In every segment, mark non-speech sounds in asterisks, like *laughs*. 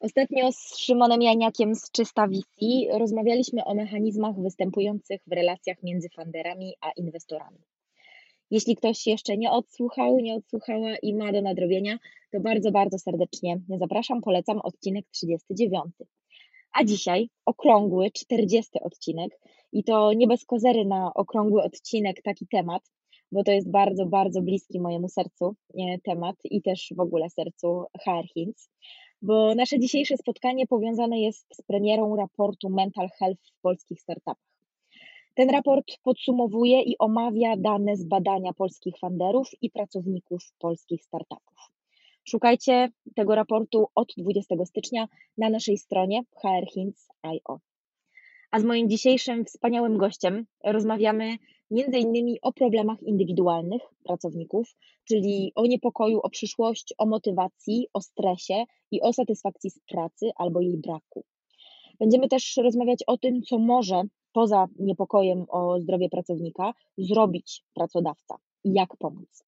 Ostatnio z Szymonem Janiakiem z Czysta VC rozmawialiśmy o mechanizmach występujących w relacjach między funderami a inwestorami. Jeśli ktoś jeszcze nie odsłuchał, nie odsłuchała i ma do nadrobienia, to bardzo, bardzo serdecznie zapraszam, polecam odcinek 39. A dzisiaj okrągły 40 odcinek i to nie bez kozery na okrągły odcinek taki temat, bo to jest bardzo, bardzo bliski mojemu sercu temat i też w ogóle sercu HR Hints bo nasze dzisiejsze spotkanie powiązane jest z premierą raportu Mental Health w polskich startupach. Ten raport podsumowuje i omawia dane z badania polskich funderów i pracowników polskich startupów. Szukajcie tego raportu od 20 stycznia na naszej stronie hrhints.io. A z moim dzisiejszym wspaniałym gościem rozmawiamy między innymi o problemach indywidualnych pracowników, czyli o niepokoju o przyszłość, o motywacji, o stresie i o satysfakcji z pracy albo jej braku. Będziemy też rozmawiać o tym, co może poza niepokojem o zdrowie pracownika zrobić pracodawca i jak pomóc.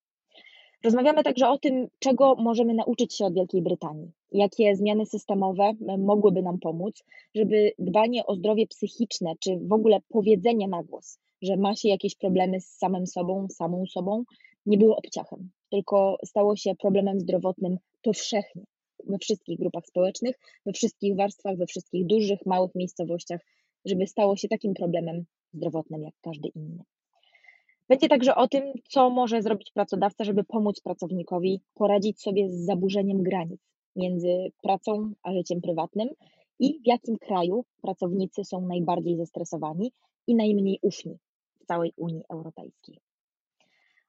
Rozmawiamy także o tym, czego możemy nauczyć się od Wielkiej Brytanii, jakie zmiany systemowe mogłyby nam pomóc, żeby dbanie o zdrowie psychiczne, czy w ogóle powiedzenie na głos, że ma się jakieś problemy z samym sobą, samą sobą, nie było obciachem, tylko stało się problemem zdrowotnym powszechnie we wszystkich grupach społecznych, we wszystkich warstwach, we wszystkich dużych, małych miejscowościach, żeby stało się takim problemem zdrowotnym jak każdy inny. Będzie także o tym, co może zrobić pracodawca, żeby pomóc pracownikowi poradzić sobie z zaburzeniem granic między pracą a życiem prywatnym i w jakim kraju pracownicy są najbardziej zestresowani i najmniej ufni w całej Unii Europejskiej.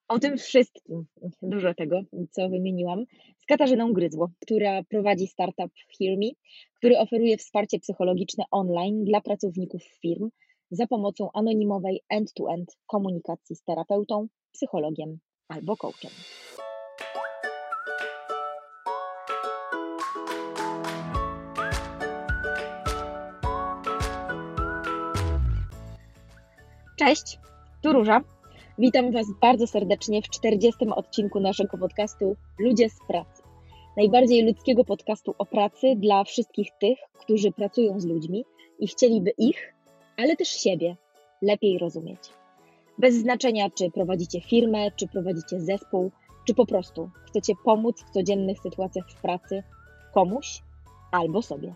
O tym wszystkim, dużo tego, co wymieniłam, z Katarzyną Gryzło, która prowadzi startup Hear Me, który oferuje wsparcie psychologiczne online dla pracowników firm za pomocą anonimowej end-to-end komunikacji z terapeutą, psychologiem albo coachem. Cześć, tu Róża. Witam Was bardzo serdecznie w 40. odcinku naszego podcastu Ludzie z pracy. Najbardziej ludzkiego podcastu o pracy dla wszystkich tych, którzy pracują z ludźmi i chcieliby ich, ale też siebie lepiej rozumieć. Bez znaczenia, czy prowadzicie firmę, czy prowadzicie zespół, czy po prostu chcecie pomóc w codziennych sytuacjach w pracy komuś albo sobie.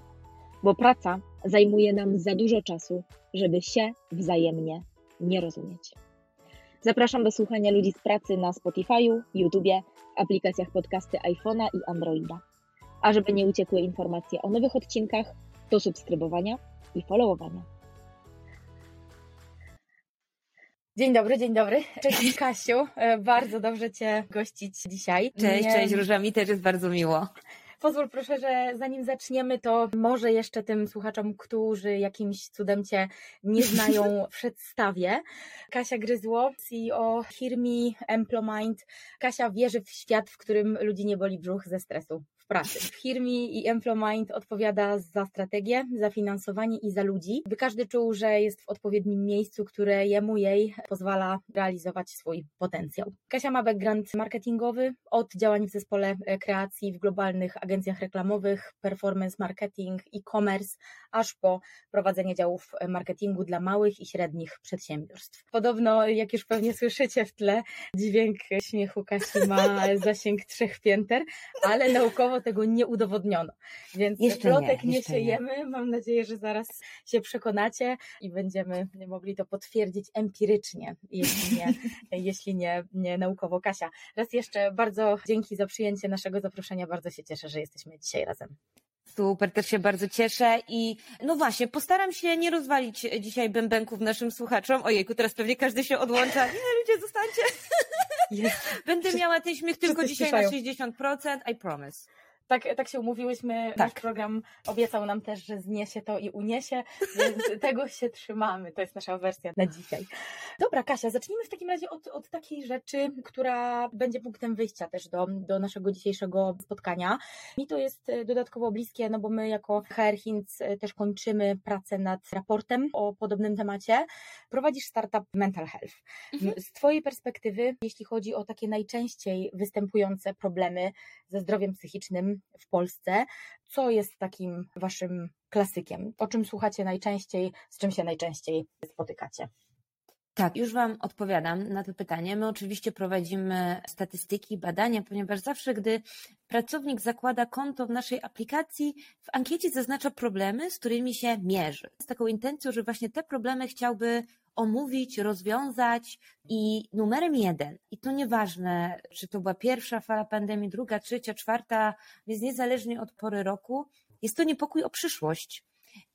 Bo praca zajmuje nam za dużo czasu, żeby się wzajemnie nie rozumieć. Zapraszam do słuchania ludzi z pracy na Spotify'u, YouTubie, w aplikacjach podcasty iPhone'a i Androida. A żeby nie uciekły informacje o nowych odcinkach, do subskrybowania i followowania. Dzień dobry, dzień dobry. Cześć *laughs* Kasiu, e, bardzo dobrze Cię gościć dzisiaj. Cześć, cześć Róża, mi też jest bardzo miło. Pozwól proszę, że zanim zaczniemy, to może jeszcze tym słuchaczom, którzy jakimś cudem Cię nie *laughs* znają, przedstawię. Kasia Gryzło, CEO Hirmi Emplomind. Kasia wierzy w świat, w którym ludzi nie boli brzuch ze stresu w pracy. W firmie i Emplomind odpowiada za strategię, za finansowanie i za ludzi, by każdy czuł, że jest w odpowiednim miejscu, które jemu, jej pozwala realizować swój potencjał. Kasia ma background marketingowy od działań w zespole kreacji w globalnych agencjach reklamowych, performance marketing, e-commerce, aż po prowadzenie działów marketingu dla małych i średnich przedsiębiorstw. Podobno, jak już pewnie słyszycie w tle, dźwięk śmiechu Kasi ma *laughs* zasięg trzech pięter, ale naukowo tego nie udowodniono. Więc jeszcze plotek nie, nie siejemy. Nie. Mam nadzieję, że zaraz się przekonacie i będziemy mogli to potwierdzić empirycznie, jeśli nie, *laughs* jeśli nie, nie naukowo. Kasia, raz jeszcze bardzo dzięki za przyjęcie naszego zaproszenia. Bardzo się cieszę, że jesteśmy dzisiaj razem. Super, też się bardzo cieszę i no właśnie, postaram się nie rozwalić dzisiaj bębenków naszym słuchaczom. Ojejku, teraz pewnie każdy się odłącza. Nie, ludzie, zostańcie. *laughs* Będę miała ten śmiech tylko dzisiaj na 60%, I promise tak, tak się umówiłyśmy, tak. nasz program obiecał nam też, że zniesie to i uniesie, więc *laughs* tego się trzymamy. To jest nasza wersja na dzisiaj. Dobra, Kasia, zacznijmy w takim razie od, od takiej rzeczy, która będzie punktem wyjścia też do, do naszego dzisiejszego spotkania. Mi to jest e, dodatkowo bliskie, no bo my jako HR Hints e, też kończymy pracę nad raportem o podobnym temacie. Prowadzisz startup Mental Health. Mhm. Z Twojej perspektywy, jeśli chodzi o takie najczęściej występujące problemy ze zdrowiem psychicznym, w Polsce. Co jest takim waszym klasykiem? O czym słuchacie najczęściej, z czym się najczęściej spotykacie? Tak, już Wam odpowiadam na to pytanie. My oczywiście prowadzimy statystyki, badania, ponieważ zawsze, gdy pracownik zakłada konto w naszej aplikacji, w ankiecie zaznacza problemy, z którymi się mierzy. Z taką intencją, że właśnie te problemy chciałby omówić, rozwiązać i numerem jeden, i to nieważne, czy to była pierwsza fala pandemii, druga, trzecia, czwarta, więc niezależnie od pory roku, jest to niepokój o przyszłość.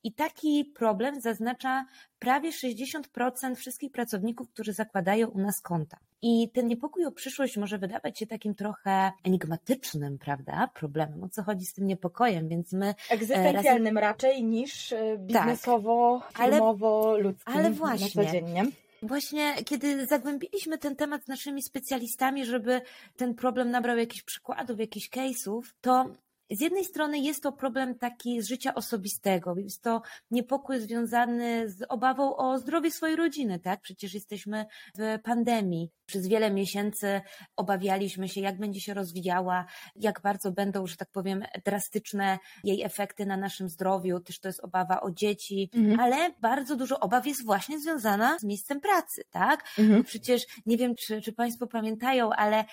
I taki problem zaznacza prawie 60% wszystkich pracowników, którzy zakładają u nas konta. I ten niepokój o przyszłość może wydawać się takim trochę enigmatycznym, prawda, problemem. O co chodzi z tym niepokojem, więc my... E, Egzystencjalnym razem... raczej niż e, biznesowo, tak, filmowo, ludzkim ale właśnie, codziennie. Właśnie, kiedy zagłębiliśmy ten temat z naszymi specjalistami, żeby ten problem nabrał jakichś przykładów, jakichś case'ów, to z jednej strony jest to problem taki z życia osobistego, jest to niepokój związany z obawą o zdrowie swojej rodziny, tak? Przecież jesteśmy w pandemii. Przez wiele miesięcy obawialiśmy się, jak będzie się rozwijała, jak bardzo będą, że tak powiem, drastyczne jej efekty na naszym zdrowiu. Też to jest obawa o dzieci, mhm. ale bardzo dużo obaw jest właśnie związana z miejscem pracy, tak? Mhm. Przecież nie wiem, czy, czy Państwo pamiętają, ale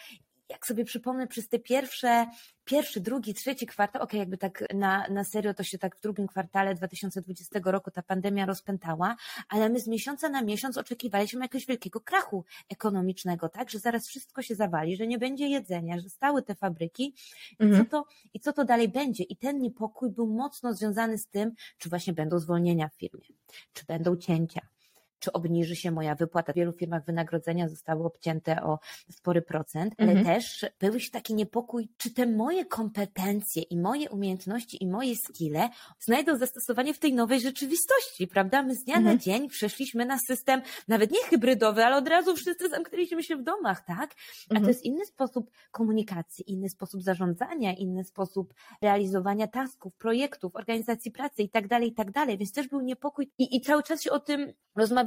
jak sobie przypomnę, przez te pierwsze, pierwszy, drugi, trzeci kwartał, okej, okay, jakby tak na, na serio to się tak w drugim kwartale 2020 roku ta pandemia rozpętała, ale my z miesiąca na miesiąc oczekiwaliśmy jakiegoś wielkiego krachu ekonomicznego, tak, że zaraz wszystko się zawali, że nie będzie jedzenia, że stały te fabryki mhm. i, co to, i co to dalej będzie. I ten niepokój był mocno związany z tym, czy właśnie będą zwolnienia w firmie, czy będą cięcia, czy obniży się moja wypłata. W wielu firmach wynagrodzenia zostały obcięte o spory procent, ale mhm. też był już taki niepokój, czy te moje kompetencje i moje umiejętności i moje skille znajdą zastosowanie w tej nowej rzeczywistości, prawda? My z dnia mhm. na dzień przeszliśmy na system, nawet nie hybrydowy, ale od razu wszyscy zamknęliśmy się w domach, tak? A mhm. to jest inny sposób komunikacji, inny sposób zarządzania, inny sposób realizowania tasków, projektów, organizacji pracy i tak dalej, i tak dalej. Więc też był niepokój i, i cały czas się o tym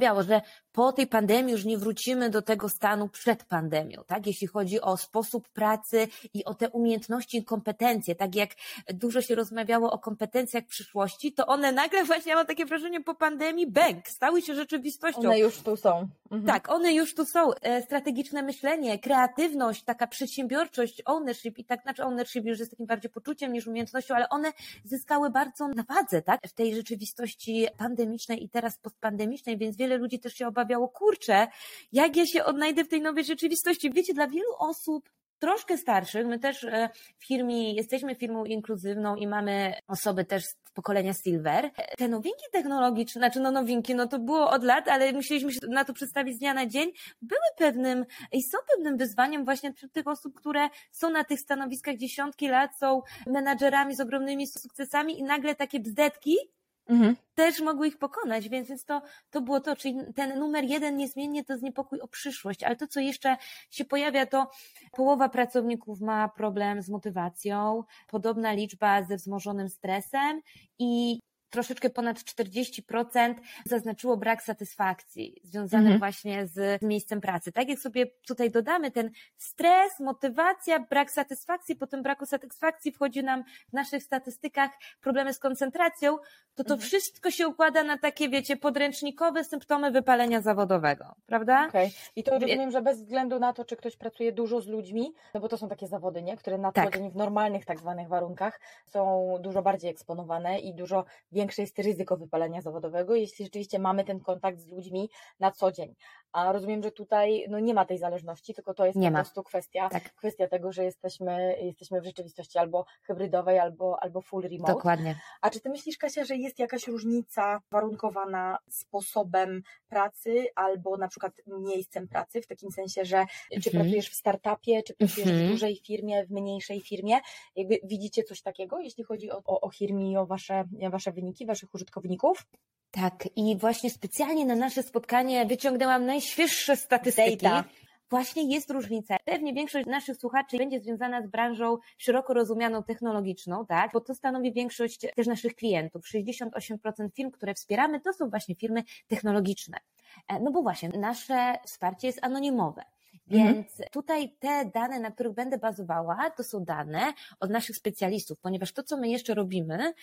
rozmawiało, że po tej pandemii już nie wrócimy do tego stanu przed pandemią, tak? Jeśli chodzi o sposób pracy i o te umiejętności i kompetencje, tak jak dużo się rozmawiało o kompetencjach przyszłości, to one nagle *laughs* właśnie, ja mam takie wrażenie po pandemii, bęk, stały się rzeczywistością. One już tu są. Mhm. Tak, one już tu są. E, strategiczne myślenie, kreatywność, taka przedsiębiorczość, ownership i tak, znaczy ownership już jest takim bardziej poczuciem niż umiejętnością, ale one zyskały bardzo na wadze, tak? W tej rzeczywistości pandemicznej i teraz postpandemicznej, więc wiele ludzi też się obawiało, kurczę, jak ja się odnajdę w tej nowej rzeczywistości. Wiecie, dla wielu osób troszkę starszych, my też e, w firmie, jesteśmy firmą inkluzywną i mamy osoby też z pokolenia Silver. Te nowinki technologiczne, znaczy no nowinki, no to było od lat, ale musieliśmy się na to przedstawić z dnia na dzień, były pewnym i są pewnym wyzwaniem właśnie wśród tych osób, które są na tych stanowiskach dziesiątki lat, są menadżerami z ogromnymi sukcesami i nagle takie bzdetki, mhm. też mogły ich pokonać, więc, więc to, to było to, czyli ten numer jeden niezmiennie to jest niepokój o przyszłość, ale to, co jeszcze się pojawia, to połowa pracowników ma problem z motywacją, podobna liczba ze wzmożonym stresem i troszeczkę ponad 40% zaznaczyło brak satysfakcji związany mhm. właśnie z miejscem pracy. Tak jak sobie tutaj dodamy ten stres, motywacja, brak satysfakcji, po tym braku satysfakcji wchodzi nam w naszych statystykach problemy z koncentracją, to to mhm. wszystko się układa na takie, wiecie, podręcznikowe symptomy wypalenia zawodowego, prawda? Okay. I to rozumiem, że bez względu na to, czy ktoś pracuje dużo z ludźmi, no bo to są takie zawody, nie? Które na co tak. dzień w normalnych tak zwanych warunkach są dużo bardziej eksponowane i dużo więcej większe jest ryzyko wypalenia zawodowego, jeśli rzeczywiście mamy ten kontakt z ludźmi na co dzień. A rozumiem, że tutaj no, nie ma tej zależności, tylko to jest nie po ma. prostu kwestia, tak. kwestia tego, że jesteśmy, jesteśmy w rzeczywistości albo hybrydowej, albo, albo full remote. Dokładnie. A czy ty myślisz, Kasia, że jest jakaś różnica warunkowana sposobem pracy albo na przykład miejscem pracy, w takim sensie, że czy mhm. pracujesz w startupie, czy pracujesz mhm. w dużej firmie, w mniejszej firmie? Jakby widzicie coś takiego, jeśli chodzi o, o, o firmy i o wasze, wasze wyniki, waszych użytkowników? Tak, i właśnie specjalnie na nasze spotkanie wyciągnęłam najświeższe statystyki. Data. Właśnie jest różnica. Pewnie większość naszych słuchaczy będzie związana z branżą szeroko rozumianą technologiczną, tak? Bo to stanowi większość też naszych klientów. 68% firm, które wspieramy, to są właśnie firmy technologiczne. E, no bo właśnie, nasze wsparcie jest anonimowe. Mhm. Więc mhm. tutaj te dane, na których będę bazowała, to są dane od naszych specjalistów, ponieważ to, co my jeszcze robimy,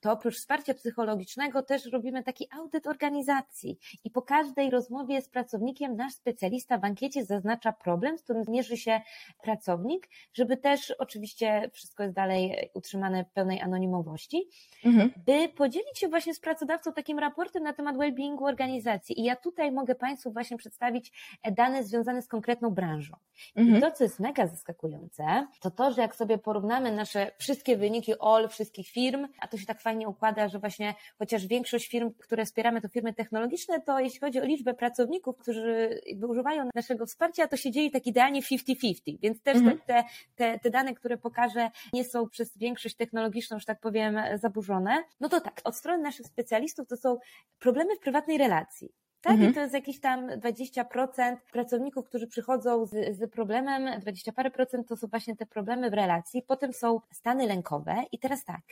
to oprócz wsparcia psychologicznego też robimy taki audyt organizacji i po każdej rozmowie z pracownikiem nasz specjalista w ankiecie zaznacza problem, z którym zmierzy się pracownik, żeby też oczywiście wszystko jest dalej utrzymane w pełnej anonimowości, mhm. by podzielić się właśnie z pracodawcą takim raportem na temat well-beingu organizacji. I ja tutaj mogę Państwu właśnie przedstawić dane związane z konkretną branżą. Mhm. I to, co jest mega zaskakujące, to to, że jak sobie porównamy nasze wszystkie wyniki all wszystkich firm, a to się tak fajnie fajnie układa, że właśnie chociaż większość firm, które wspieramy, to firmy technologiczne, to jeśli chodzi o liczbę pracowników, którzy jakby używają naszego wsparcia, to się dzieje tak idealnie 50-50, więc też mhm. te, te, te dane, które pokażę, nie są przez większość technologiczną, że tak powiem, zaburzone. No to tak, od strony naszych specjalistów to są problemy w prywatnej relacji. Tak, mhm. i to jest jakieś tam 20% pracowników, którzy przychodzą z, z problemem, 20 parę procent to są właśnie te problemy w relacji, potem są stany lękowe i teraz tak,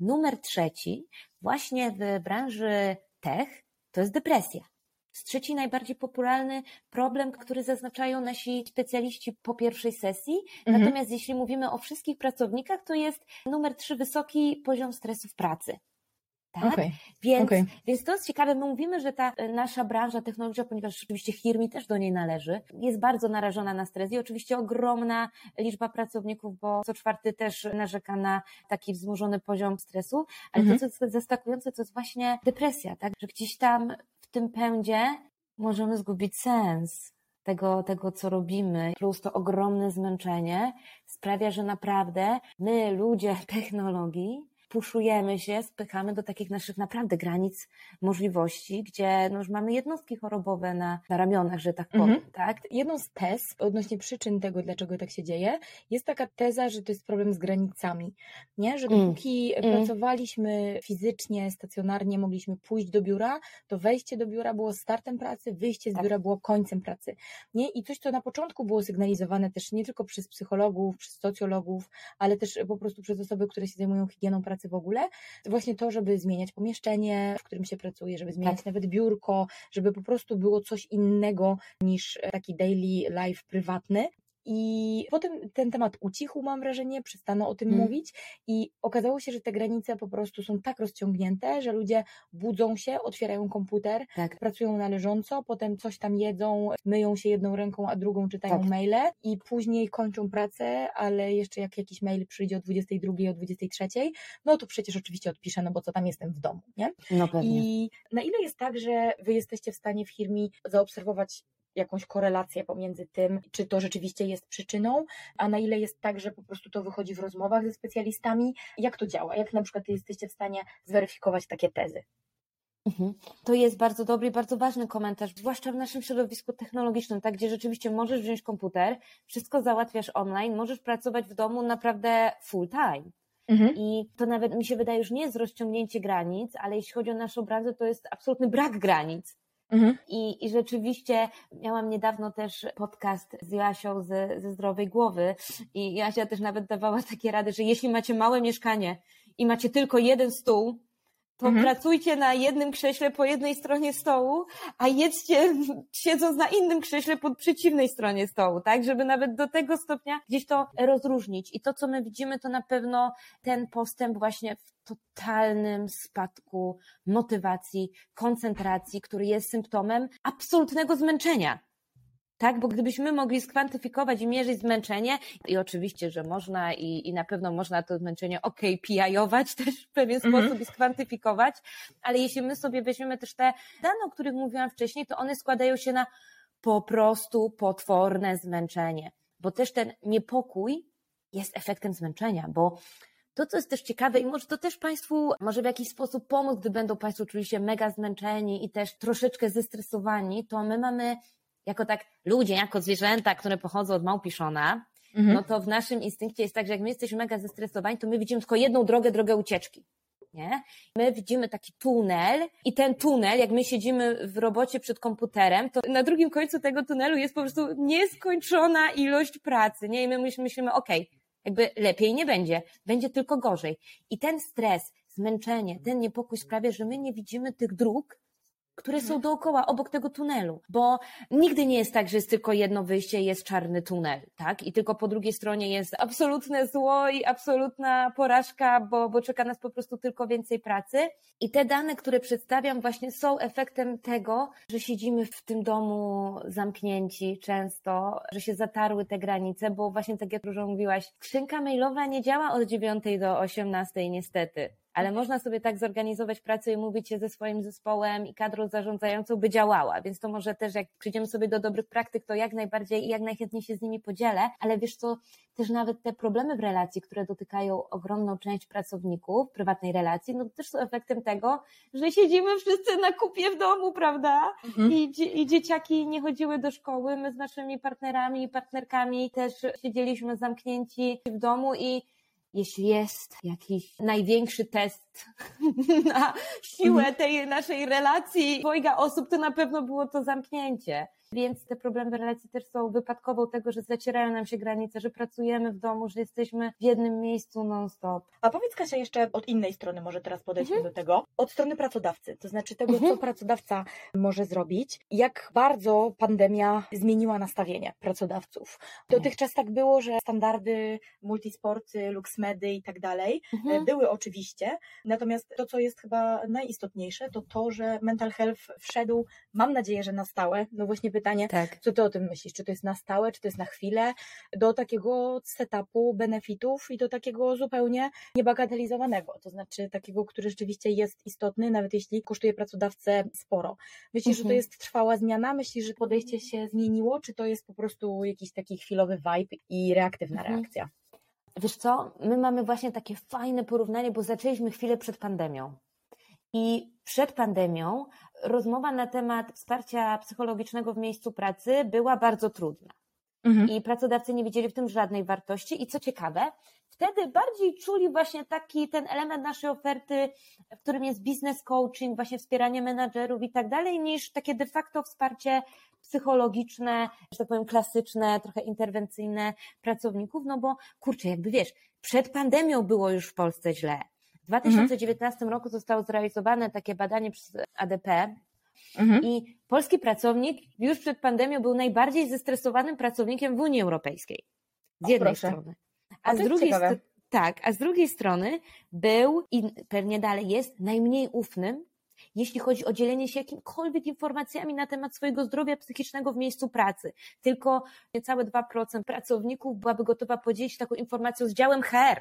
Numer trzeci, właśnie w branży tech, to jest depresja. Trzeci najbardziej popularny problem, który zaznaczają nasi specjaliści po pierwszej sesji. Mhm. Natomiast jeśli mówimy o wszystkich pracownikach, to jest numer trzy wysoki poziom stresu w pracy. Tak? Okay. Więc, okay. więc to jest ciekawe. My mówimy, że ta e, nasza branża technologiczna, ponieważ oczywiście Hirmi też do niej należy, jest bardzo narażona na stres i oczywiście ogromna liczba pracowników, bo co czwarty też narzeka na taki wzmożony poziom stresu, ale mm -hmm. to, co jest zaskakujące, to jest właśnie depresja, tak? Że gdzieś tam w tym pędzie możemy zgubić sens tego, tego, co robimy, plus to ogromne zmęczenie sprawia, że naprawdę my, ludzie technologii, puszujemy się, spychamy do takich naszych naprawdę granic możliwości, gdzie no już mamy jednostki chorobowe na, na ramionach, że tak powiem, mhm. tak? Jedną z tez odnośnie przyczyn tego, dlaczego tak się dzieje, jest taka teza, że to jest problem z granicami, nie? Że mm. dopóki mm. pracowaliśmy fizycznie, stacjonarnie, mogliśmy pójść do biura, to wejście do biura było startem pracy, wyjście z tak. biura było końcem pracy, nie? I coś, co na początku było sygnalizowane też nie tylko przez psychologów, przez socjologów, ale też po prostu przez osoby, które się zajmują higieną pracy pracy w ogóle, właśnie to, żeby zmieniać pomieszczenie, w którym się pracuje, żeby zmieniać tak. nawet biurko, żeby po prostu było coś innego niż taki daily life prywatny. I potem ten temat ucichł, mam wrażenie, przestano o tym mm. mówić i okazało się, że te granice po prostu są tak rozciągnięte, że ludzie budzą się, otwierają komputer, tak. pracują należąco, potem coś tam jedzą, myją się jedną ręką, a drugą czytają tak. maile i później kończą pracę, ale jeszcze jak jakiś mail przyjdzie o 22, o 23, no to przecież oczywiście odpiszę, no bo co tam jestem w domu, nie? No pewnie. I na ile jest tak, że wy jesteście w stanie w firmie zaobserwować jakąś korelację pomiędzy tym, czy to rzeczywiście jest przyczyną, a na ile jest tak, że po prostu to wychodzi w rozmowach ze specjalistami. Jak to działa? Jak na przykład jesteście w stanie zweryfikować takie tezy? Mhm. To jest bardzo dobry, bardzo ważny komentarz, zwłaszcza w naszym środowisku technologicznym, tak, gdzie rzeczywiście możesz wziąć komputer, wszystko załatwiasz online, możesz pracować w domu naprawdę full time. Mhm. I to nawet mi się wydaje, już nie jest rozciągnięcie granic, ale jeśli chodzi o naszą branżę, to jest absolutny brak granic. Mhm. I, I rzeczywiście miałam niedawno też podcast z Jasią ze, ze Zdrowej Głowy i Jasia też nawet dawała takie rady, że jeśli macie małe mieszkanie i macie tylko jeden stół, to mhm. pracujcie na jednym krześle po jednej stronie stołu, a jedzcie *laughs* siedząc na innym krześle po przeciwnej stronie stołu, tak? Żeby nawet do tego stopnia gdzieś to rozróżnić. I to, co my widzimy, to na pewno ten postęp właśnie w totalnym spadku motywacji, koncentracji, który jest symptomem absolutnego zmęczenia. Tak, bo gdybyśmy mogli skwantyfikować i mierzyć zmęczenie, i oczywiście, że można i, i na pewno można to zmęczenie OKPI-ować *laughs* też w pewien mm -hmm. sposób i skwantyfikować, ale jeśli my sobie weźmiemy też te dane, o których mówiłam wcześniej, to one składają się na po prostu potworne zmęczenie, bo też ten niepokój jest efektem zmęczenia, bo to, co jest też ciekawe i może to też Państwu może w jakiś sposób pomóc, gdy będą Państwo czuli się mega zmęczeni i też troszeczkę zestresowani, to my mamy jako tak ludzie, jako zwierzęta, które pochodzą od małpiszona, mhm. no to w naszym instynkcie jest tak, że jak my jesteśmy mega zestresowani, to my widzimy tylko jedną drogę, drogę ucieczki. Nie? My widzimy taki tunel i ten tunel, jak my siedzimy w robocie przed komputerem, to na drugim końcu tego tunelu jest po prostu nieskończona ilość pracy, nie? I my myślimy, okej, okay, jakby lepiej nie będzie, będzie tylko gorzej. I ten stres, zmęczenie, ten niepokój sprawia, że my nie widzimy tych dróg, które są dookoła, obok tego tunelu, bo nigdy nie jest tak, że jest tylko jedno wyjście jest czarny tunel, tak? I tylko po drugiej stronie jest absolutne zło i absolutna porażka, bo, bo czeka nas po prostu tylko więcej pracy. I te dane, które przedstawiam, właśnie są efektem tego, że siedzimy w tym domu zamknięci często, że się zatarły te granice, bo właśnie tak jak dużo mówiłaś, skrzynka mailowa nie działa od 9 do 18 niestety ale można sobie tak zorganizować pracę i mówić się ze swoim zespołem i kadrą zarządzającą, by działała. Więc to może też, jak przyjdziemy sobie do dobrych praktyk, to jak najbardziej i jak najchętniej się z nimi podzielę, ale wiesz co, też nawet te problemy w relacji, które dotykają ogromną część pracowników prywatnej relacji, no też są efektem tego, że siedzimy wszyscy na kupie w domu, prawda? Mhm. I, I dzieciaki nie chodziły do szkoły, my z naszymi partnerami i partnerkami też siedzieliśmy zamknięci w domu i jeśli jest jakiś największy test *laughs* na siłę mhm. tej naszej relacji dwojga osób, to na pewno było to zamknięcie. Więc te problemy relacji też są wypadkową tego, że zacierają nam się granice, że pracujemy w domu, że jesteśmy w jednym miejscu non-stop. A powiedz Kasia jeszcze od innej strony, może teraz podejdźmy mhm. do tego, od strony pracodawcy, to znaczy tego, mhm. co pracodawca może zrobić, jak bardzo pandemia zmieniła nastawienie pracodawców. Dotychczas tak było, że standardy multisporty, luxmedy i tak dalej mhm. były oczywiście, natomiast to, co jest chyba najistotniejsze, to to, że mental health wszedł, mam nadzieję, że na stałe, no właśnie pytanie, tak. co ty o tym myślisz? Czy to jest na stałe, czy to jest na chwilę? Do takiego setupu benefitów i do takiego zupełnie niebagatelizowanego, to znaczy takiego, który rzeczywiście jest istotny, nawet jeśli kosztuje pracodawcę sporo. Myślisz, mhm. że to mhm. jest trwała zmiana? Myślisz, że podejście się zmieniło, czy to jest po prostu jakiś taki chwilowy vibe i reaktywna mhm. reakcja? Wiesz co, my mamy właśnie takie fajne porównanie, bo zaczęliśmy chwilę przed pandemią. I przed pandemią rozmowa na temat wsparcia psychologicznego w miejscu pracy była bardzo trudna. Mhm. I pracodawcy nie widzieli w tym żadnej wartości. I co ciekawe, wtedy bardziej czuli właśnie taki ten element naszej oferty, w którym jest business coaching, właśnie wspieranie menadżerów i tak dalej, niż takie de facto wsparcie psychologiczne, że tak powiem klasyczne, trochę interwencyjne pracowników, no bo kurczę, jakby wiesz, przed pandemią było już w Polsce źle. W 2019 mhm. roku zostało zrealizowane takie badanie przez ADP, Mhm. I polski pracownik już przed pandemią był najbardziej zestresowanym pracownikiem w Unii Europejskiej. Z jednej proszę. strony. A, a z drugiej strony. Tak, a z drugiej strony był i pewnie dalej jest najmniej ufnym, jeśli chodzi o dzielenie się jakimikolwiek informacjami na temat swojego zdrowia psychicznego w miejscu pracy. Tylko niecałe 2% pracowników byłaby gotowa podzielić taką informacją z działem HR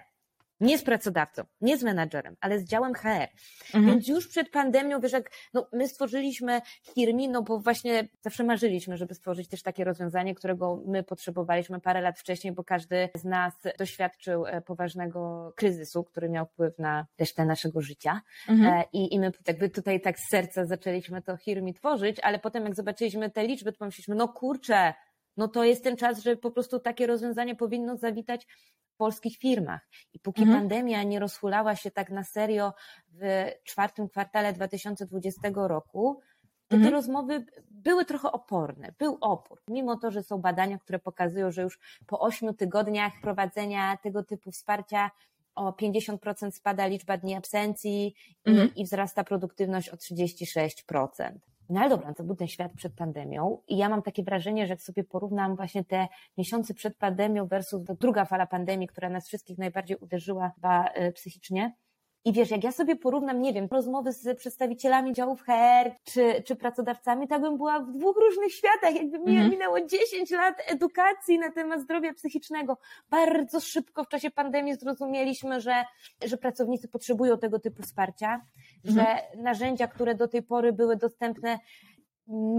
nie z pracodawcą, nie z menadżerem, ale z działem HR. Mhm. Więc już przed pandemią, wiesz, jak no, my stworzyliśmy Hirmi, no bo właśnie zawsze marzyliśmy, żeby stworzyć też takie rozwiązanie, którego my potrzebowaliśmy parę lat wcześniej, bo każdy z nas doświadczył e, poważnego kryzysu, który miał wpływ na resztę naszego życia. Mhm. E, I, I my jakby tutaj tak z serca zaczęliśmy to Hirmi tworzyć, ale potem jak zobaczyliśmy te liczby, to pomyśleliśmy, no kurczę, no to jest ten czas, że po prostu takie rozwiązanie powinno zawitać w polskich firmach. I póki mhm. pandemia nie rozhulała się tak na serio w czwartym kwartale 2020 roku, to mhm. te rozmowy były trochę oporne, był opór. Mimo to, że są badania, które pokazują, że już po ośmiu tygodniach prowadzenia tego typu wsparcia o 50% spada liczba dni absencji mhm. i, i wzrasta produktywność o 36%. No ale dobra, to był ten świat przed pandemią i ja mam takie wrażenie, że jak sobie porównam właśnie te miesiące przed pandemią versus druga fala pandemii, która nas wszystkich najbardziej uderzyła chyba e, psychicznie, i wiesz, jak ja sobie porównam, nie wiem, rozmowy z przedstawicielami działów HR czy, czy pracodawcami, to bym była w dwóch różnych światach. Jakby mi mhm. minęło 10 lat edukacji na temat zdrowia psychicznego. Bardzo szybko w czasie pandemii zrozumieliśmy, że, że pracownicy potrzebują tego typu wsparcia, mhm. że narzędzia, które do tej pory były dostępne,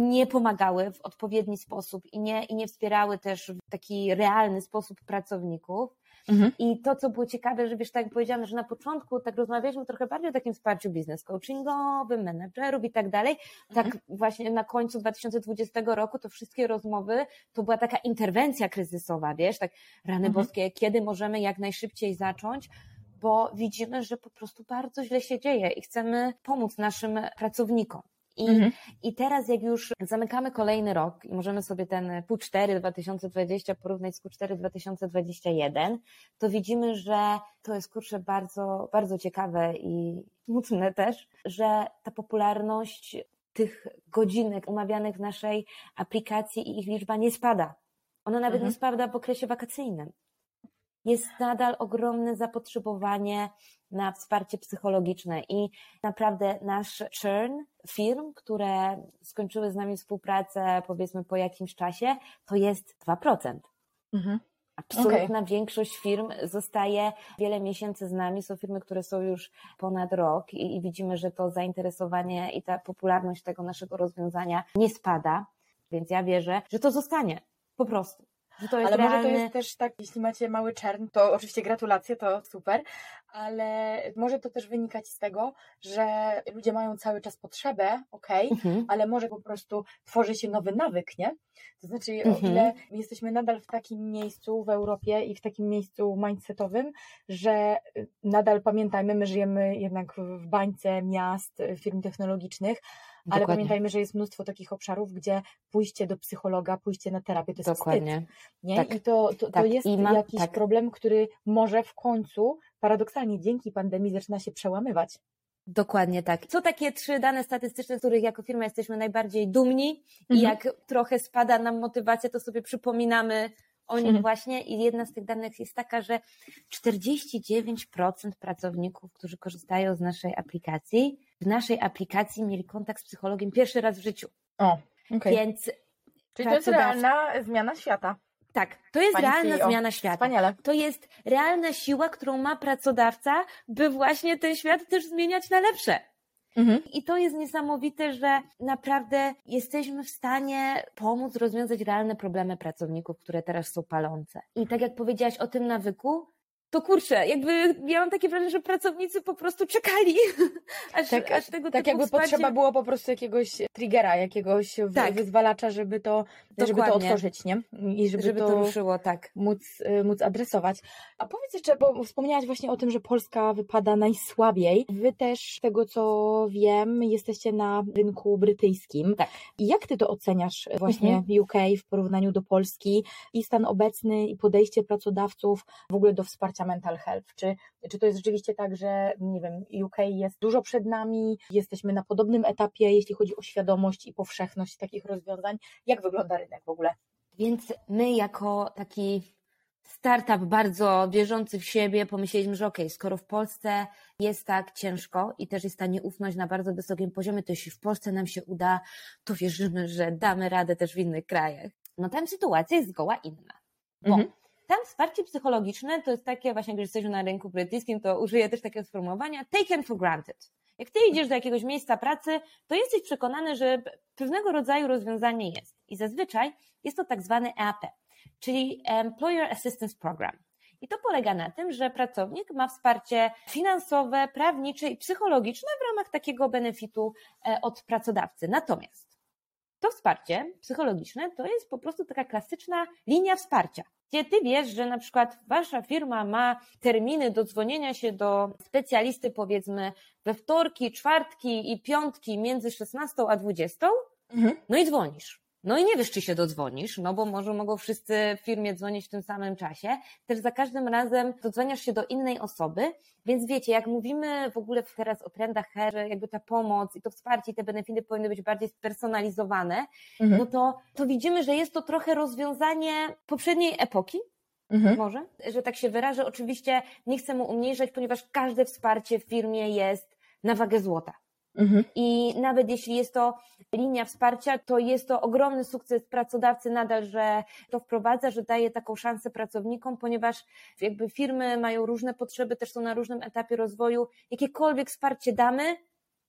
nie pomagały w odpowiedni sposób i nie, i nie wspierały też w taki realny sposób pracowników. Mhm. I to, co było ciekawe, że wiesz, tak jak powiedziałam, że na początku tak rozmawialiśmy trochę bardziej o takim wsparciu biznes coachingowym, menedżerów i tak dalej. Tak mhm. właśnie na końcu 2020 roku to wszystkie rozmowy to była taka interwencja kryzysowa, wiesz, tak rany mhm. boskie, kiedy możemy jak najszybciej zacząć, bo widzimy, że po prostu bardzo źle się dzieje i chcemy pomóc naszym pracownikom. I, mhm. I teraz, jak już zamykamy kolejny rok i możemy sobie ten Q4 2020 porównać z Q4 2021, to widzimy, że to jest kurczę bardzo, bardzo ciekawe i smutne też, że ta popularność tych godzinek umawianych w naszej aplikacji i ich liczba nie spada. Ona nawet mhm. nie spada w okresie wakacyjnym jest nadal ogromne zapotrzebowanie na wsparcie psychologiczne i naprawdę nasz churn firm, które skończyły z nami współpracę powiedzmy po jakimś czasie, to jest 2%. Mhm. Absolutna okay. większość firm zostaje wiele miesięcy z nami. Są firmy, które są już ponad rok i, i widzimy, że to zainteresowanie i ta popularność tego naszego rozwiązania nie spada. Więc ja wierzę, że to zostanie. Po prostu. Ale realny... może to jest też tak, jeśli macie mały czern, to oczywiście gratulacje, to super, ale może to też wynikać z tego, że ludzie mają cały czas potrzebę, ok, mhm. ale może po prostu tworzy się nowy nawyk, nie? To znaczy, mhm. o ile jesteśmy nadal w takim miejscu w Europie i w takim miejscu mindsetowym, że nadal pamiętajmy, my żyjemy jednak w bańce miast, firm technologicznych, ale Dokładnie. pamiętajmy, że jest mnóstwo takich obszarów, gdzie pójście do psychologa, pójście na terapię to jest Dokładnie. wstyd. Nie? Tak. I to, to, tak. to jest ma, jakiś tak. problem, który może w końcu, paradoksalnie dzięki pandemii, zaczyna się przełamywać. Dokładnie tak. Co takie trzy dane statystyczne, z których jako firma jesteśmy najbardziej dumni mhm. i jak trochę spada nam motywacja, to sobie przypominamy o nich mhm. właśnie i jedna z tych danych jest taka, że 49% pracowników, którzy korzystają z naszej aplikacji, w naszej aplikacji mieli kontakt z psychologiem pierwszy raz w życiu. O, okay. Więc Czyli to jest realna zmiana świata. Tak, to jest Pani realna CEO. zmiana świata. Wspaniale. To jest realna siła, którą ma pracodawca, by właśnie ten świat też zmieniać na lepsze. Mhm. I to jest niesamowite, że naprawdę jesteśmy w stanie pomóc rozwiązać realne problemy pracowników, które teraz są palące. I tak jak powiedziałaś o tym nawyku, to kurczę, jakby miałam takie wrażenie, że pracownicy po prostu czekali, *laughs* aż, tak, aż tego tak jakby wsparcie... potrzeba było po prostu jakiegoś triggera, jakiegoś tak. wyzwalacza, żeby to, żeby to otworzyć, nie? I żeby, żeby to, to, ruszyło, tak. Móc, y, móc adresować. A powiedz jeszcze, bo wspomniałaś właśnie o tym, że Polska wypada najsłabiej. Wy też, z tego co wiem, jesteście na rynku brytyjskim. Tak. I jak ty to oceniasz właśnie mhm. UK w porównaniu do Polski i stan obecny i podejście pracodawców w ogóle do wsparcia mental health? Czy, czy to jest rzeczywiście tak, że nie wiem, UK jest dużo przed nami, jesteśmy na podobnym etapie, jeśli chodzi o świadomość i powszechność takich rozwiązań? Jak wygląda rynek w ogóle? Więc my jako taki startup bardzo wierzący w siebie, pomyśleliśmy, że okej, okay, skoro w Polsce jest tak ciężko i też jest ta nieufność na bardzo wysokim poziomie, to jeśli w Polsce nam się uda, to wierzymy, że damy radę też w innych krajach. No tam sytuacja jest zgoła inna. Bo mhm. Tam wsparcie psychologiczne to jest takie, właśnie jak jesteśmy na rynku brytyjskim, to użyję też takiego sformułowania taken for granted. Jak ty idziesz do jakiegoś miejsca pracy, to jesteś przekonany, że pewnego rodzaju rozwiązanie jest. I zazwyczaj jest to tak zwany EAP, czyli Employer Assistance Program. I to polega na tym, że pracownik ma wsparcie finansowe, prawnicze i psychologiczne w ramach takiego benefitu e, od pracodawcy. Natomiast to wsparcie psychologiczne to jest po prostu taka klasyczna linia wsparcia gdzie ty wiesz, że na przykład wasza firma ma terminy do dzwonienia się do specjalisty, powiedzmy, we wtorki, czwartki i piątki między 16 a 20, mhm. no i dzwonisz. No i nie wiesz, czy się dodzwonisz, no bo może mogą wszyscy w firmie dzwonić w tym samym czasie. Też za każdym razem dodzwaniasz się do innej osoby, więc wiecie, jak mówimy w ogóle teraz o trendach HR, jakby ta pomoc i to wsparcie i te benefity powinny być bardziej spersonalizowane, mhm. no to, to widzimy, że jest to trochę rozwiązanie poprzedniej epoki, Mhm. Może, że tak się wyrażę. Oczywiście nie chcę mu umniejszać, ponieważ każde wsparcie w firmie jest na wagę złota. Mhm. I nawet jeśli jest to linia wsparcia, to jest to ogromny sukces pracodawcy nadal, że to wprowadza, że daje taką szansę pracownikom, ponieważ jakby firmy mają różne potrzeby, też są na różnym etapie rozwoju. Jakiekolwiek wsparcie damy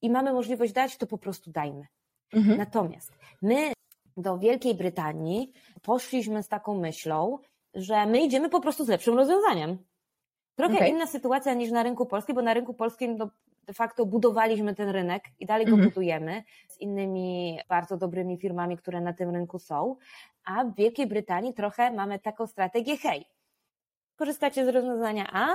i mamy możliwość dać, to po prostu dajmy. Mhm. Natomiast my do Wielkiej Brytanii poszliśmy z taką myślą, że my idziemy po prostu z lepszym rozwiązaniem. Trochę okay. inna sytuacja niż na rynku polskim, bo na rynku polskim no, de facto budowaliśmy ten rynek i dalej go mhm. budujemy z innymi bardzo dobrymi firmami, które na tym rynku są, a w Wielkiej Brytanii trochę mamy taką strategię, hej, korzystacie z rozwiązania A,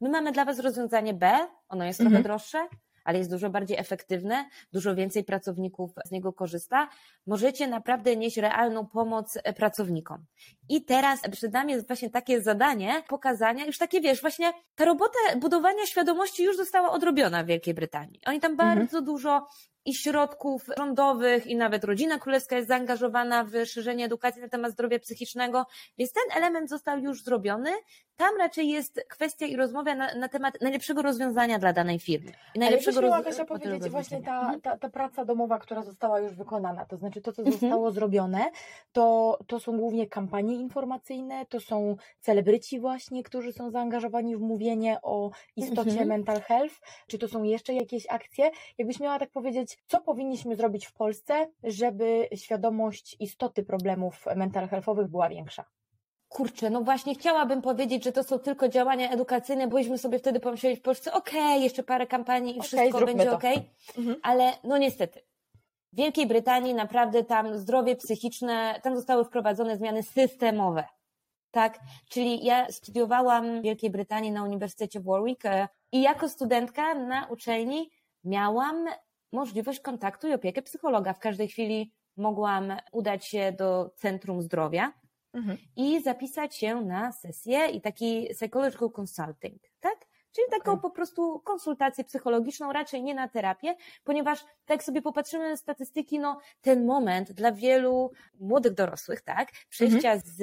my mamy dla Was rozwiązanie B, ono jest mhm. trochę droższe, ale jest dużo bardziej efektywne, dużo więcej pracowników z niego korzysta. Możecie naprawdę nieść realną pomoc pracownikom. I teraz przed nami jest właśnie takie zadanie pokazania, już takie wiesz, właśnie ta robota budowania świadomości już została odrobiona w Wielkiej Brytanii. Oni tam mhm. bardzo dużo i środków rządowych, i nawet rodzina królewska jest zaangażowana w szerzenie edukacji na temat zdrowia psychicznego, więc ten element został już zrobiony. Tam raczej jest kwestia i rozmowa na, na temat najlepszego rozwiązania dla danej firmy. I najlepszego Ale roz... powiedzieć właśnie ta, mhm. ta, ta praca domowa, która została już wykonana, to znaczy to, co mhm. zostało zrobione, to, to są głównie kampanie informacyjne, to są celebryci właśnie, którzy są zaangażowani w mówienie o istocie mhm. mental health, czy to są jeszcze jakieś akcje? Jakbyś miała tak powiedzieć, co powinniśmy zrobić w Polsce, żeby świadomość istoty problemów mental healthowych była większa? Kurczę, no właśnie chciałabym powiedzieć, że to są tylko działania edukacyjne, bośmy sobie wtedy pomyśleli w Polsce, okej, okay, jeszcze parę kampanii i okay, wszystko będzie okej, okay. mhm. ale no niestety. W Wielkiej Brytanii naprawdę tam zdrowie psychiczne, tam zostały wprowadzone zmiany systemowe. Tak, czyli ja studiowałam w Wielkiej Brytanii na Uniwersytecie Warwick e, i jako studentka na uczelni miałam możliwość kontaktu i opiekę psychologa. W każdej chwili mogłam udać się do Centrum Zdrowia mhm. i zapisać się na sesję i taki psychological consulting, tak? Czyli taką okay. po prostu konsultację psychologiczną, raczej nie na terapię, ponieważ tak sobie popatrzymy na statystyki, no ten moment dla wielu młodych dorosłych, tak, przejścia mhm. z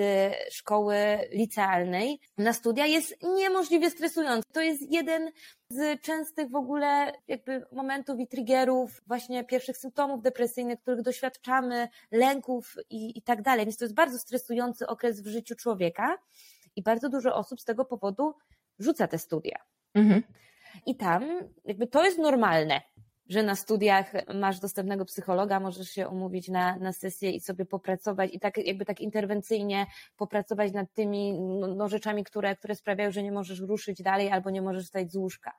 szkoły licealnej na studia jest niemożliwie stresujący. To jest jeden z częstych w ogóle jakby momentów i triggerów, właśnie pierwszych symptomów depresyjnych, których doświadczamy, lęków i, i tak dalej. Więc to jest bardzo stresujący okres w życiu człowieka i bardzo dużo osób z tego powodu rzuca te studia. Mhm. I tam jakby to jest normalne, że na studiach masz dostępnego psychologa, możesz się umówić na, na sesję i sobie popracować i tak jakby tak interwencyjnie popracować nad tymi no, no rzeczami, które, które sprawiają, że nie możesz ruszyć dalej albo nie możesz wstać z łóżka.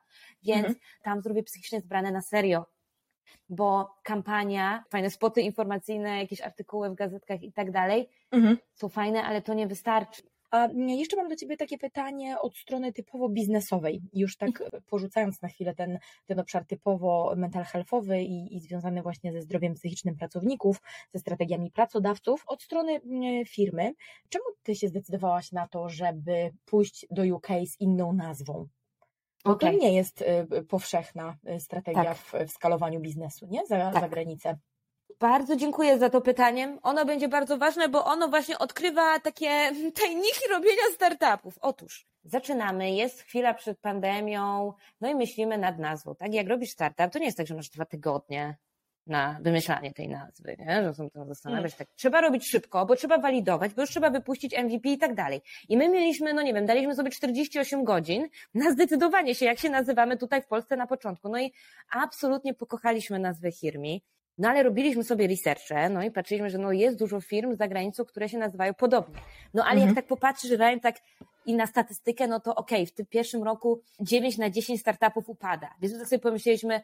Więc mhm. tam zdrowie psychiczne jest brane na serio. Bo kampania, fajne spoty informacyjne, jakieś artykuły w gazetkach i tak dalej mhm. są fajne, ale to nie wystarczy. A jeszcze mam do Ciebie takie pytanie od strony typowo biznesowej, już tak mhm. porzucając na chwilę ten, ten obszar typowo mental healthowy i, i związany właśnie ze zdrowiem psychicznym pracowników, ze strategiami pracodawców, od strony mm, firmy. Czemu Ty się zdecydowałaś na to, żeby pójść do UK z inną nazwą? Bo okay. to nie jest y, powszechna y, strategia tak. w, w, skalowaniu biznesu, nie? Za, tak. za granicę. Bardzo dziękuję za to pytanie. Ono będzie bardzo ważne, bo ono właśnie odkrywa takie *laughs* tajniki robienia startupów. Otóż zaczynamy, jest chwila przed pandemią, no i myślimy nad nazwą. Tak, jak robisz startup, to nie jest tak, że masz dwa tygodnie na wymyślanie tej nazwy, nie? że są to zastanawiać. Tak. Trzeba robić szybko, bo trzeba walidować, bo już trzeba wypuścić MVP i tak dalej. I my mieliśmy, no nie wiem, daliśmy sobie 48 godzin na zdecydowanie się, jak się nazywamy tutaj w Polsce na początku. No i absolutnie pokochaliśmy nazwę Hirmi. No ale robiliśmy sobie researche, no i patrzyliśmy, że no jest dużo firm za granicą, które się nazywają podobnie. No ale mhm. jak tak popatrzysz realnie tak i na statystykę, no to okej, okay, w tym pierwszym roku 9 na 10 startupów upada. Więc tak sobie pomyśleliśmy,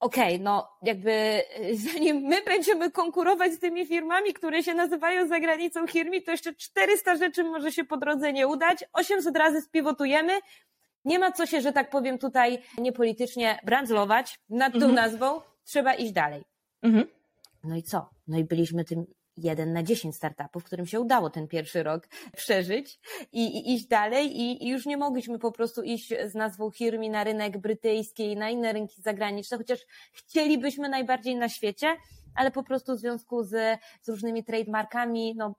okej, okay, no jakby *laughs* zanim my będziemy konkurować z tymi firmami, które się nazywają za granicą firmi, to jeszcze 400 rzeczy może się po drodze nie udać, 800 razy spiwotujemy, nie ma co się, że tak powiem tutaj niepolitycznie brandzlować nad tą mhm. nazwą, trzeba iść dalej. Mhm. No i co? No i byliśmy tym jeden na dziesięć startupów, którym się udało ten pierwszy rok *laughs* przeżyć i, i iść dalej i, i, już nie mogliśmy po prostu iść z nazwą Hirmi na rynek brytyjski i na inne rynki zagraniczne, chociaż chcielibyśmy najbardziej na świecie, ale po prostu w związku z, z różnymi trademarkami, no,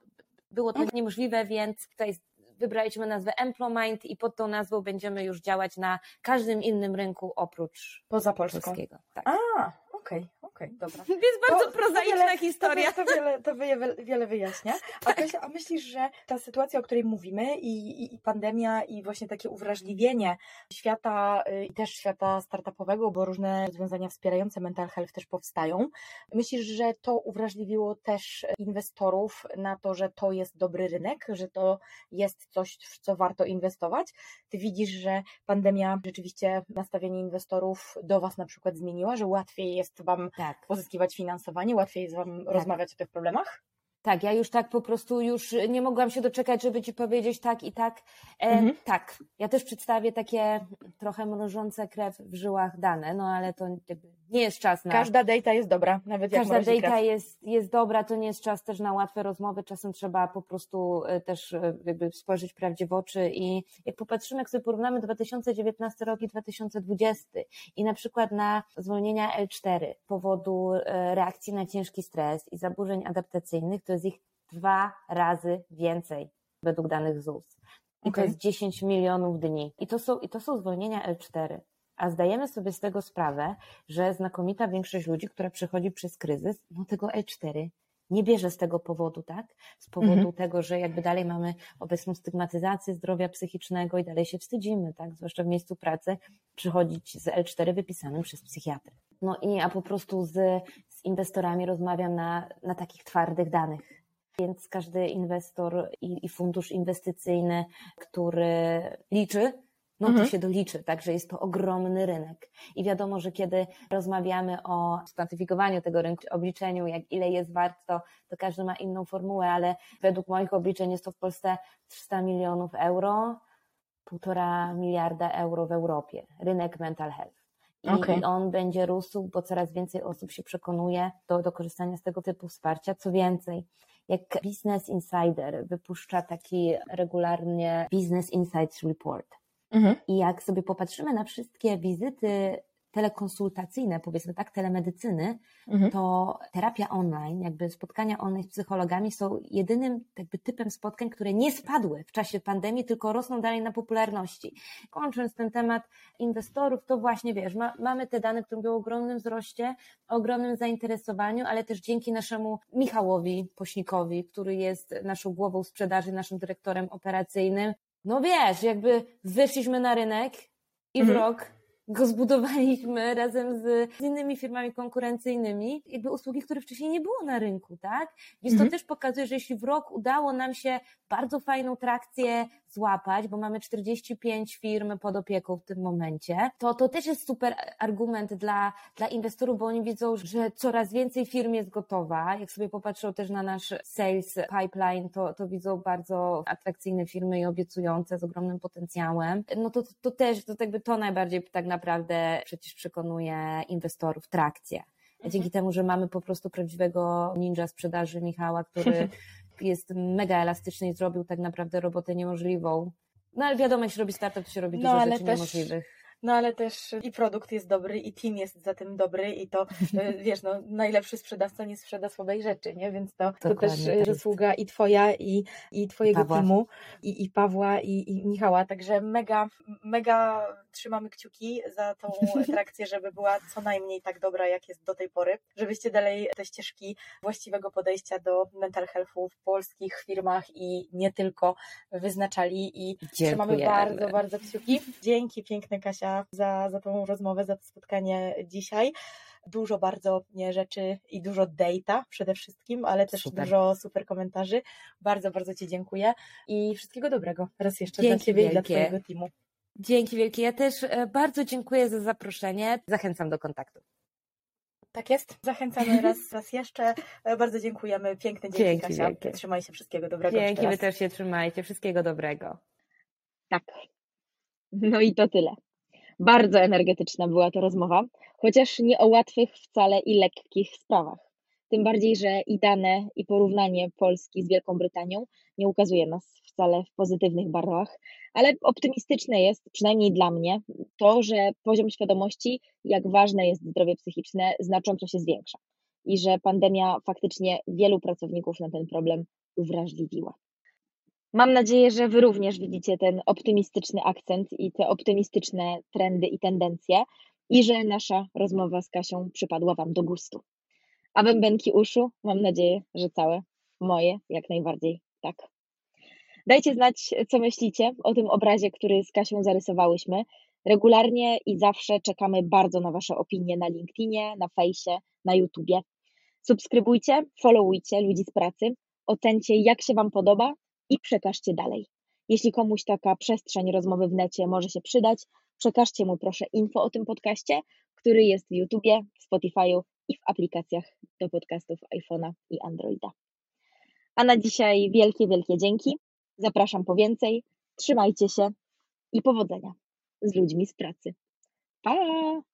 było to niemożliwe, więc tutaj wybraliśmy nazwę Emplomind i pod tą nazwą będziemy już działać na każdym innym rynku oprócz Poza Polską. polskiego. Tak. A, okej, okay, okej, okay, dobra. *laughs* Więc bardzo to, prozaiczna to wiele, historia. To, to, wiele, to wiele, wiele wyjaśnia. A, *laughs* tak. A myślisz, że ta sytuacja, o której mówimy i, i, i pandemia i właśnie takie uwrażliwienie świata y, i też świata startupowego, bo różne rozwiązania wspierające mental health też powstają, myślisz, że to uwrażliwiło też inwestorów na to, że to jest dobry rynek, że to jest coś, w co warto inwestować? Ty widzisz, że pandemia rzeczywiście nastawienie inwestorów do Was na przykład zmieniła, że łatwiej jest Wam tak. pozyskiwać finansowanie, łatwiej jest Wam tak. rozmawiać o tych problemach? Tak, ja już tak po prostu już nie mogłam się doczekać, żeby ci powiedzieć tak i tak. E, mhm. Tak, ja też przedstawię takie trochę mrożące krew w żyłach dane, no ale to nie jest czas na... Każda data jest dobra, nawet jak Każda data jest, jest dobra, to nie jest czas też na łatwe rozmowy, czasem trzeba po prostu e, też e, jakby spojrzeć prawdzie w oczy i jak popatrzymy, jak sobie porównamy 2019 rok i 2020 i na przykład na zwolnienia L4 z powodu e, reakcji na ciężki stres i zaburzeń adaptacyjnych, to jest ich dwa razy więcej według danych ZUS. I okay. to jest 10 milionów dni. I to są, i to są zwolnienia L4. A zdajemy sobie z tego sprawę, że znakomita większość ludzi, która przechodzi przez kryzys, no tego L4 nie bierze z tego powodu, tak? Z powodu mhm. tego, że jakby dalej mamy obecną stygmatyzację zdrowia psychicznego i dalej się wstydzimy, tak? Zwłaszcza w miejscu pracy, przychodzić z L4 wypisanym przez psychiatrę. No i a po prostu z, z inwestorami rozmawiam na, na takich twardych danych. Więc każdy inwestor i, i fundusz inwestycyjny, który liczy no mhm. to się doliczy, także jest to ogromny rynek. I wiadomo, że kiedy rozmawiamy o skwantyfikowaniu tego rynku, obliczeniu, jak ile jest wart, to, to każdy ma inną formułę, ale według moich obliczeń jest to w Polsce 300 milionów euro, półtora miliarda euro w Europie, rynek mental health. I, okay. I, on będzie rósł, bo coraz więcej osób się przekonuje do, do korzystania z tego typu wsparcia. Co więcej, jak Business Insider wypuszcza taki regularnie Business Insights Report, Mhm. I jak sobie popatrzymy na wszystkie wizyty telekonsultacyjne, powiedzmy tak, telemedycyny, mhm. to terapia online, jakby spotkania online z psychologami są jedynym jakby typem spotkań, które nie spadły w czasie pandemii, tylko rosną dalej na popularności. Kończąc ten temat inwestorów, to właśnie wiesz, ma, mamy te dane, które mówią o ogromnym wzroście, o ogromnym zainteresowaniu, ale też dzięki naszemu Michałowi Pośnikowi, który jest naszą głową sprzedaży, naszym dyrektorem operacyjnym, no wiesz, jakby weszliśmy na rynek i w mhm. rok go zbudowaliśmy *laughs* razem z, z, innymi firmami konkurencyjnymi, jakby usługi, które wcześniej nie było na rynku, tak? Więc mhm. to też pokazuje, że jeśli w rok udało nam się bardzo fajną trakcję złapać, bo mamy 45 firm pod opieką w tym momencie, to to też jest super argument dla, dla inwestorów, bo oni widzą, że coraz więcej firm jest gotowa. Jak sobie popatrzą też na nasz sales pipeline, to, to widzą bardzo atrakcyjne firmy i obiecujące z ogromnym potencjałem. No to, to też, to jakby to najbardziej tak naprawdę przecież przekonuje inwestorów trakcję. Dzięki mhm. temu, że mamy po prostu prawdziwego ninja sprzedaży Michała, który *laughs* jest mega elastyczny i zrobił tak naprawdę robotę niemożliwą. No ale wiadomo, jeśli robi startup, to się robi no, dużo rzeczy też... niemożliwych no ale też i produkt jest dobry, i team jest za tym dobry, i to e, *laughs* wiesz, no, najlepszy sprzedawca nie sprzeda słabej rzeczy, nie? Więc to, to też tak zasługa i Twoja, i, i Twojego Pawła. teamu, i, i Pawła, i, i Michała. Także mega, mega trzymamy kciuki za tą *laughs* trakcję, żeby była co najmniej tak dobra, jak jest do tej pory, żebyście dalej te ścieżki właściwego podejścia do mental healthu w polskich firmach i nie tylko wyznaczali i trzymamy bardzo, bardzo kciuki. Dzięki piękne Kasia za, za tą rozmowę, za to spotkanie dzisiaj dużo bardzo nie, rzeczy i dużo data przede wszystkim, ale też super. dużo super komentarzy. Bardzo, bardzo Ci dziękuję i wszystkiego dobrego raz jeszcze Dzięki dla Ciebie wielkie. i dla Twojego teamu. Dzięki wielkie. Ja też e, bardzo dziękuję za zaproszenie. Zachęcam do kontaktu. Tak jest. Zachęcamy raz, *laughs* raz jeszcze. E, bardzo dziękujemy. Piękny dzień, Dzięki Kasia. wielkie. Trzymaj się. Wszystkiego dobrego. Dzięki, wy też się trzymajcie. Wszystkiego dobrego. Tak. No i to tyle. Bardzo energetyczna była to rozmowa, chociaż nie o łatwych wcale i lekkich sprawach. Tym bardziej, że i dane, i porównanie Polski z Wielką Brytanią nie ukazuje nas wcale w pozytywnych barwach, ale optymistyczne jest, przynajmniej dla mnie, to, że poziom świadomości, jak ważne jest zdrowie psychiczne, znacząco się zwiększa i że pandemia faktycznie wielu pracowników na ten problem uwrażliwiła. Mam nadzieję, że Wy również widzicie ten optymistyczny akcent i te optymistyczne trendy i tendencje i że nasza rozmowa z Kasią przypadła Wam do gustu. A bębenki uszu, mam nadzieję, że całe, moje jak najbardziej tak. Dajcie znać, co myślicie o tym obrazie, który z Kasią zarysowałyśmy. Regularnie i zawsze czekamy bardzo na Wasze opinie na LinkedInie, na fejsie, na YouTubie. Subskrybujcie, followujcie ludzi z pracy, ocencie jak się Wam podoba i przekażcie dalej. Jeśli komuś taka przestrzeń rozmowy w necie może się przydać, przekażcie mu proszę info o tym podcaście, który jest w YouTubie, w Spotify'u i w aplikacjach do podcastów iPhone'a i Androida. A na dzisiaj wielkie, wielkie dzięki. Zapraszam po więcej. Trzymajcie się i powodzenia z ludźmi z pracy. Pa!